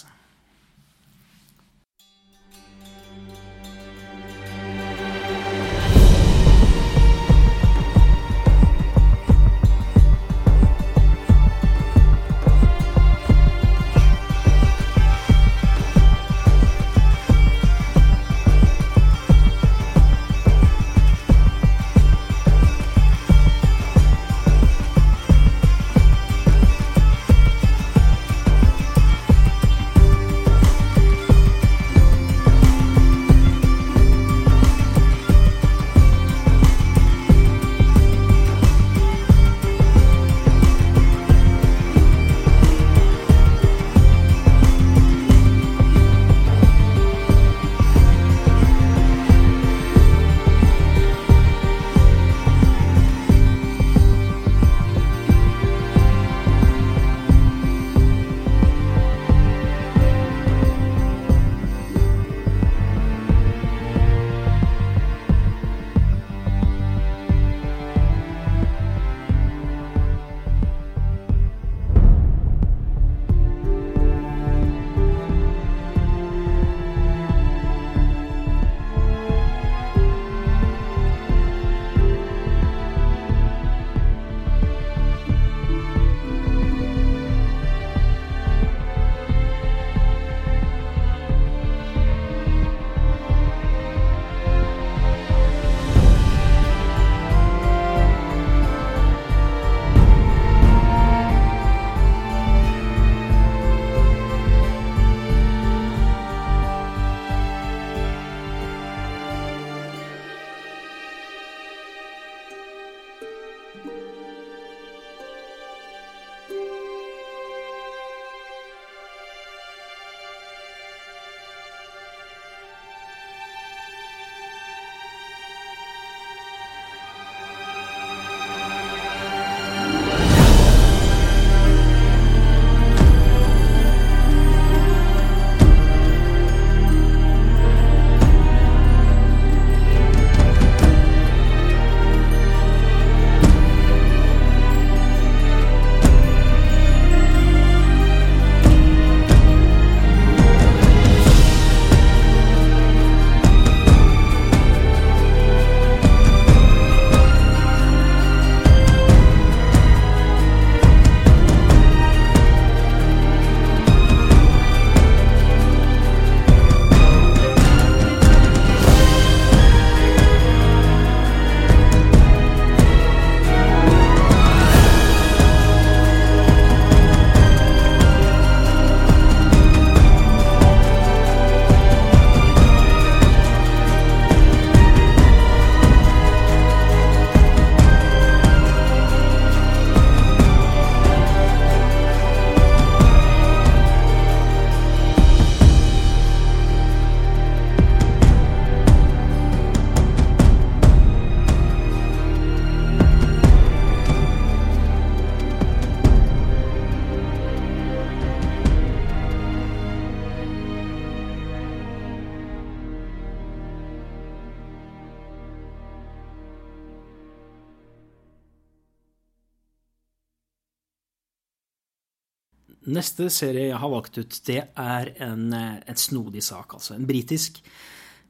A: Neste serie jeg har valgt ut, det er en, en snodig sak, altså. En britisk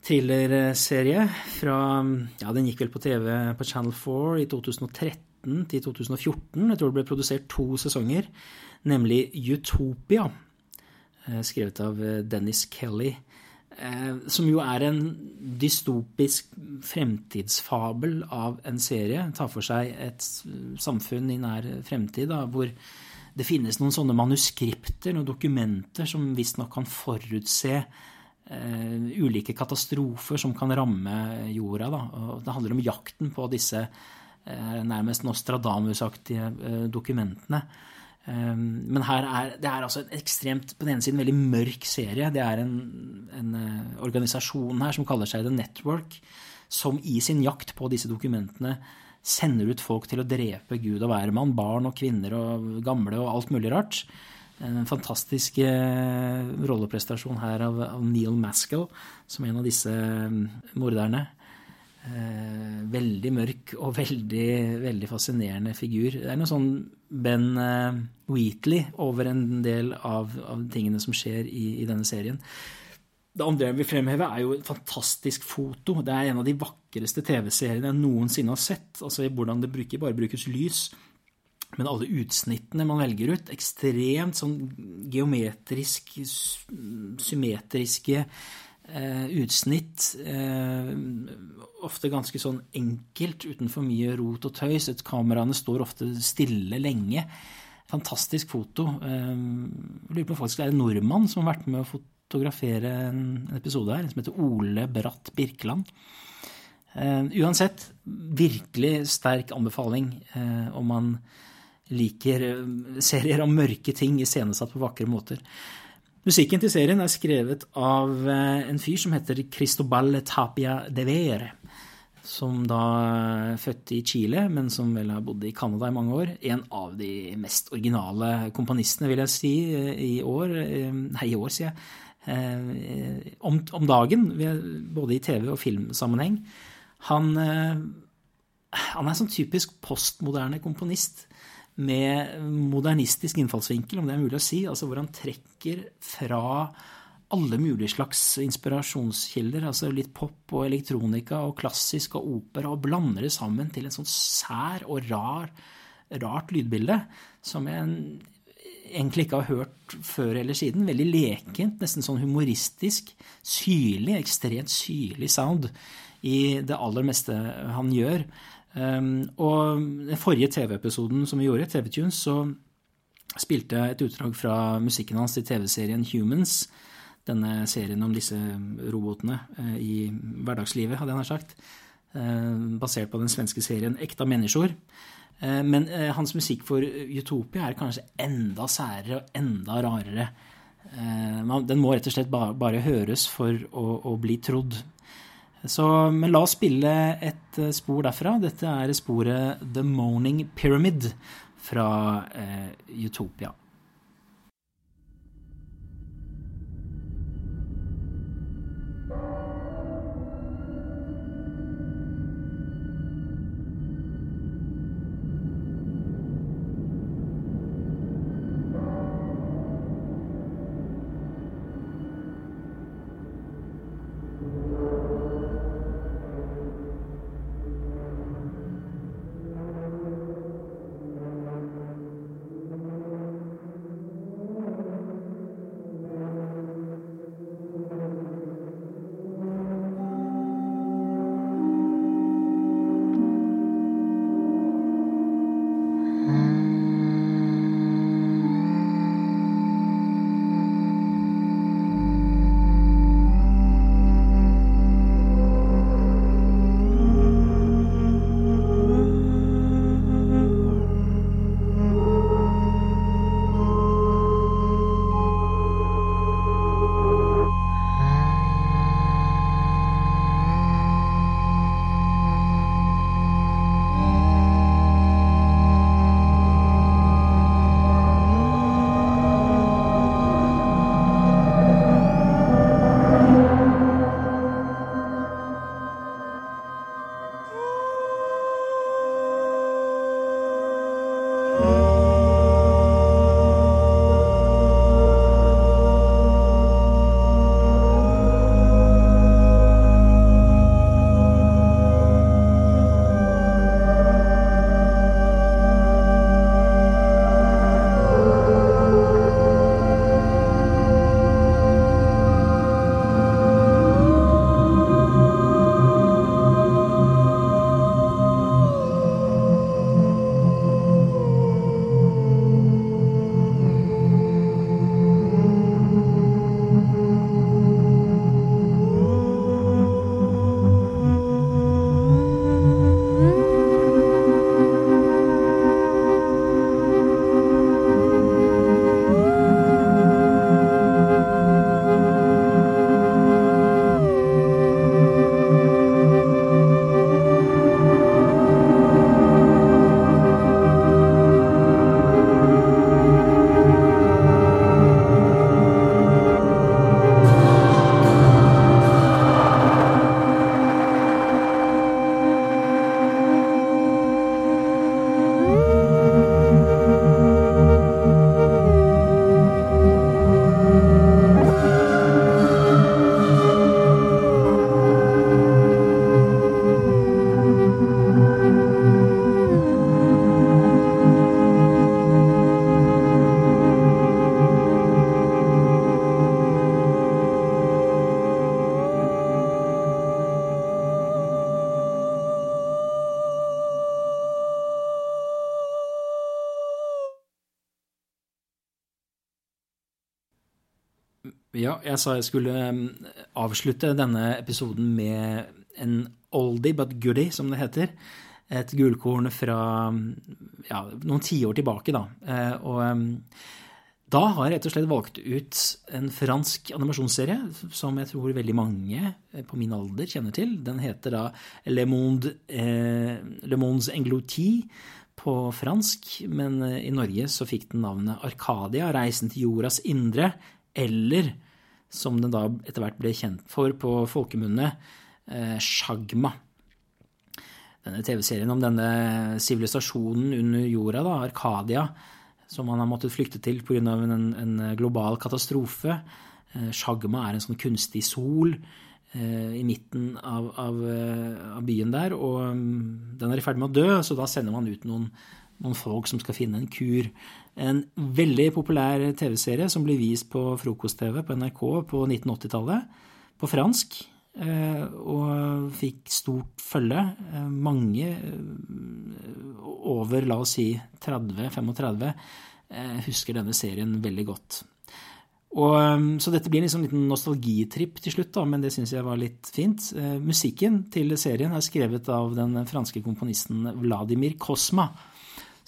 A: thrillerserie fra Ja, den gikk vel på TV på Channel 4 i 2013 til 2014. Jeg tror det ble produsert to sesonger, nemlig Utopia, eh, skrevet av eh, Dennis Kelly. Eh, som jo er en dystopisk fremtidsfabel av en serie. Tar for seg et samfunn i nær fremtid da, hvor det finnes noen sånne manuskripter, noen dokumenter, som visstnok kan forutse uh, ulike katastrofer som kan ramme jorda. Det handler om jakten på disse uh, nærmest Nostradamus-aktige uh, dokumentene. Um, men her er, det er altså en ekstremt, på den ene siden veldig mørk serie. Det er en, en organisasjon her som kaller seg The Network, som i sin jakt på disse dokumentene sender ut folk til å drepe Gud og hvermann, barn og kvinner og gamle og alt mulig rart. En fantastisk eh, rolleprestasjon her av, Neil Maskell som en av disse mm, morderne. Eh, veldig mørk og veldig, veldig fascinerende figur. Det er noe sånn Ben eh, Wheatley over en del av, av tingene som skjer i, i denne serien. Det andre jeg vil fremheve, er jo et fantastisk foto. Det er en av de vakreste TV-seriene jeg noensinne har sett. Altså hvordan det bruker, bare brukes lys. Men alle utsnittene man velger ut, ekstremt sånn geometrisk, symmetriske eh, utsnitt. Eh, ofte ganske sånn enkelt, uten for mye rot og tøys. Et kameraene står ofte stille lenge. Fantastisk foto. Eh, jeg lurer på om det er en nordmann som har vært med å fotografere fotografere en episode her som heter Ole Bratt Birkeland. Uh, uansett, virkelig sterk anbefaling uh, om man liker uh, serier om mørke ting iscenesatt på vakre måter. Musikken til serien er skrevet av en fyr som heter Cristobal Tapia de Vere. Som da født i Chile, men som vel har bodd i Canada i mange år. En av de mest originale komponistene, vil jeg si, i år. Nei, i år, sier jeg Eh, om, om, dagen, både i TV- og filmsammenheng. Han, eh, han er sånn typisk postmoderne komponist med modernistisk innfallsvinkel, om det er mulig å si. altså Hvor han trekker fra alle mulige slags inspirasjonskilder. altså Litt pop og elektronika og klassisk og opera, og blander det sammen til en sånn sær og rar, rart lydbilde som jeg egentlig ikke har hørt før eller siden. Veldig lekent, nesten sånn humoristisk. Syrlig, ekstremt syrlig sound i det aller meste han gjør. Um, og den forrige TV-episoden som vi gjorde, TV-Tunes, så spilte jeg et utdrag fra musikken hans i TV-serien Humans. Denne serien om disse robotene uh, i hverdagslivet, hadde jeg nær sagt. Uh, basert på den svenske serien Ekta mennesker. Eh, men eh, hans musikk for Utopia er kanskje enda særere og enda rarere. Eh, den må rett og slett bare, høres for å, bli trodd. Så, men la oss spille et spor derfra. Dette er sporet The Moaning Pyramid fra Utopia. Ja, jeg sa jeg skulle um, avslutte denne episoden med en oldie but goodie, som det heter. Et gullkorn fra ja, noen tiår tilbake, da. Eh, og um, da har jeg rett og slett valgt ut en fransk animasjonsserie som jeg tror veldig mange eh, på min alder kjenner til. Den heter da Le Monde, eh, Le Mondes Englouti på fransk, men eh, i Norge så fikk den navnet Arkadia, Reisen til jordas indre, eller som den da etter hvert ble kjent for på folkemunne, eh, Shagma. Denne TV-serien om denne sivilisasjonen under jorda, da, Arkadia, som man har måttet flykte til pga. En, en global katastrofe. Eh, Shagma er en sånn kunstig sol eh, i midten av, av, av, byen der, og mm, den er i ferd med å dø, så da sender man ut noen, noen folk som skal finne en kur. En veldig populær TV-serie som ble vist på frokost-TV på NRK på 1980-tallet, på fransk. Eh, og fikk stort følge. Eh, mange, eh, over la oss si 30-35, husker denne serien veldig godt. Og, så dette blir en liksom liten nostalgitripp til slutt, da, men det syns jeg var litt fint. musikken til serien er skrevet av den franske komponisten Vladimir Kosma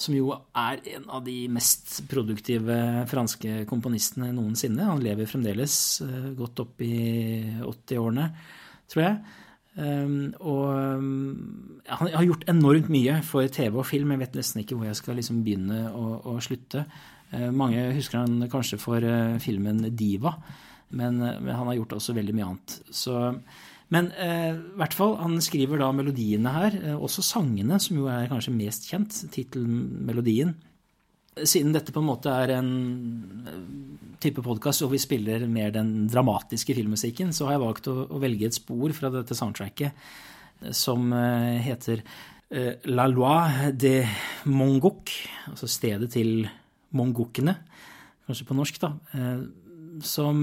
A: som jo er en av de mest produktive franske komponistene noensinne. Han lever fremdeles eh, godt opp i 80-årene, tror jeg. Um, og han har gjort enormt mye for TV og film. Jeg vet nesten ikke hvor jeg skal liksom begynne å, slutte. Uh, mange husker han kanskje for uh, filmen Diva, men, han har gjort også veldig mye annet. Så men eh, hvert fall, han skriver da melodiene her, eh, også sangene, som jo er kanskje mest kjent, tittelmelodien. Siden dette på en måte er en eh, type podkast hvor vi spiller mer den dramatiske filmmusikken, så har jeg valgt å, å velge et spor fra dette soundtracket eh, som heter La Loi de Mongok, altså stedet til mongokene, kanskje på norsk, da, som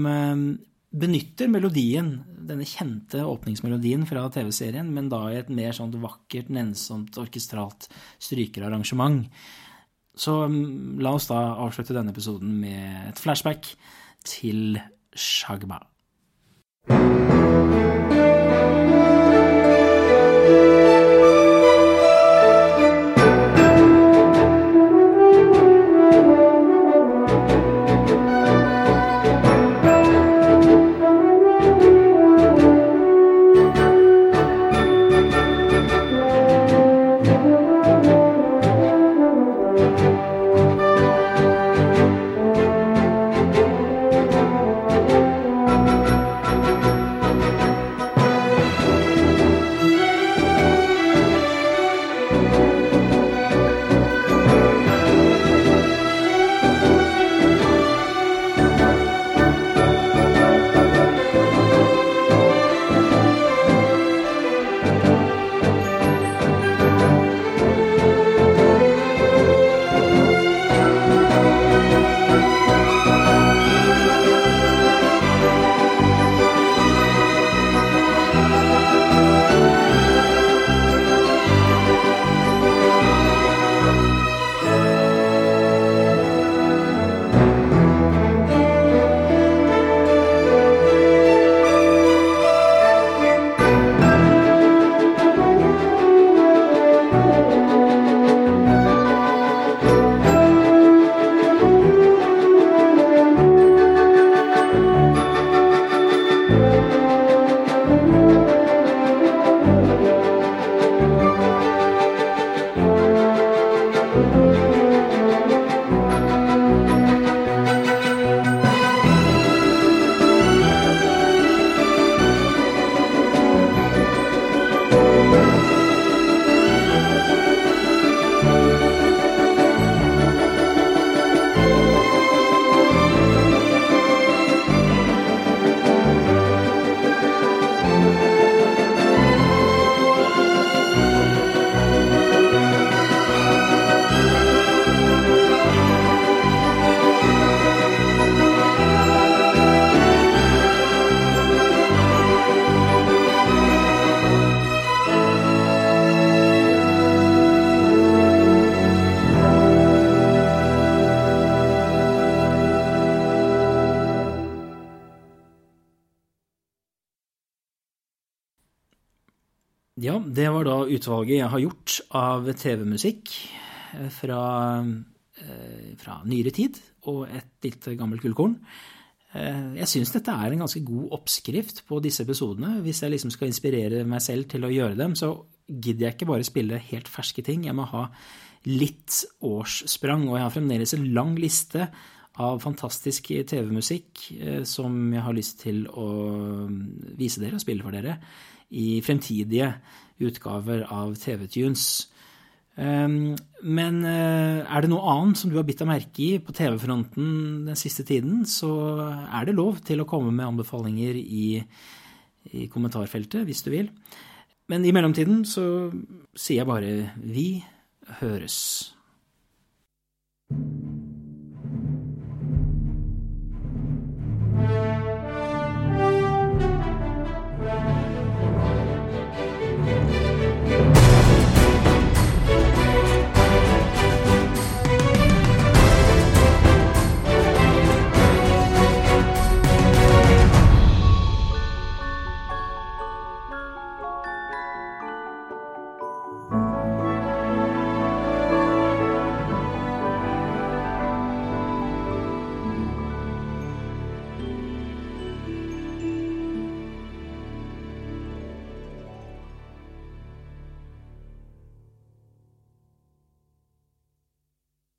A: benytter melodien, denne kjente åpningsmelodien fra TV-serien, men da i et mer sånt vakkert, nennsomt, orkestralt strykerarrangement. Så mm, la oss da avslutte denne episoden med et flashback til Shagba. Ja, det var da utvalget jeg har gjort av TV-musikk fra, fra nyere tid og et litt gammelt gullkorn. Jeg syns dette er en ganske god oppskrift på disse episodene. Hvis jeg liksom skal inspirere meg selv til å gjøre dem, så gidder jeg ikke bare spille helt ferske ting. Jeg må ha litt årssprang, og jeg har fremdeles en lang liste av fantastisk TV-musikk som jeg har lyst til å vise dere og spille for dere i fremtidige utgaver av TV-tunes. Ehm, men eh, er det noe annet som du har bitt deg merke i på TV-fronten den siste tiden, så er det lov til å komme med anbefalinger i, i kommentarfeltet, hvis du vil. Men i mellomtiden så sier jeg bare vi høres.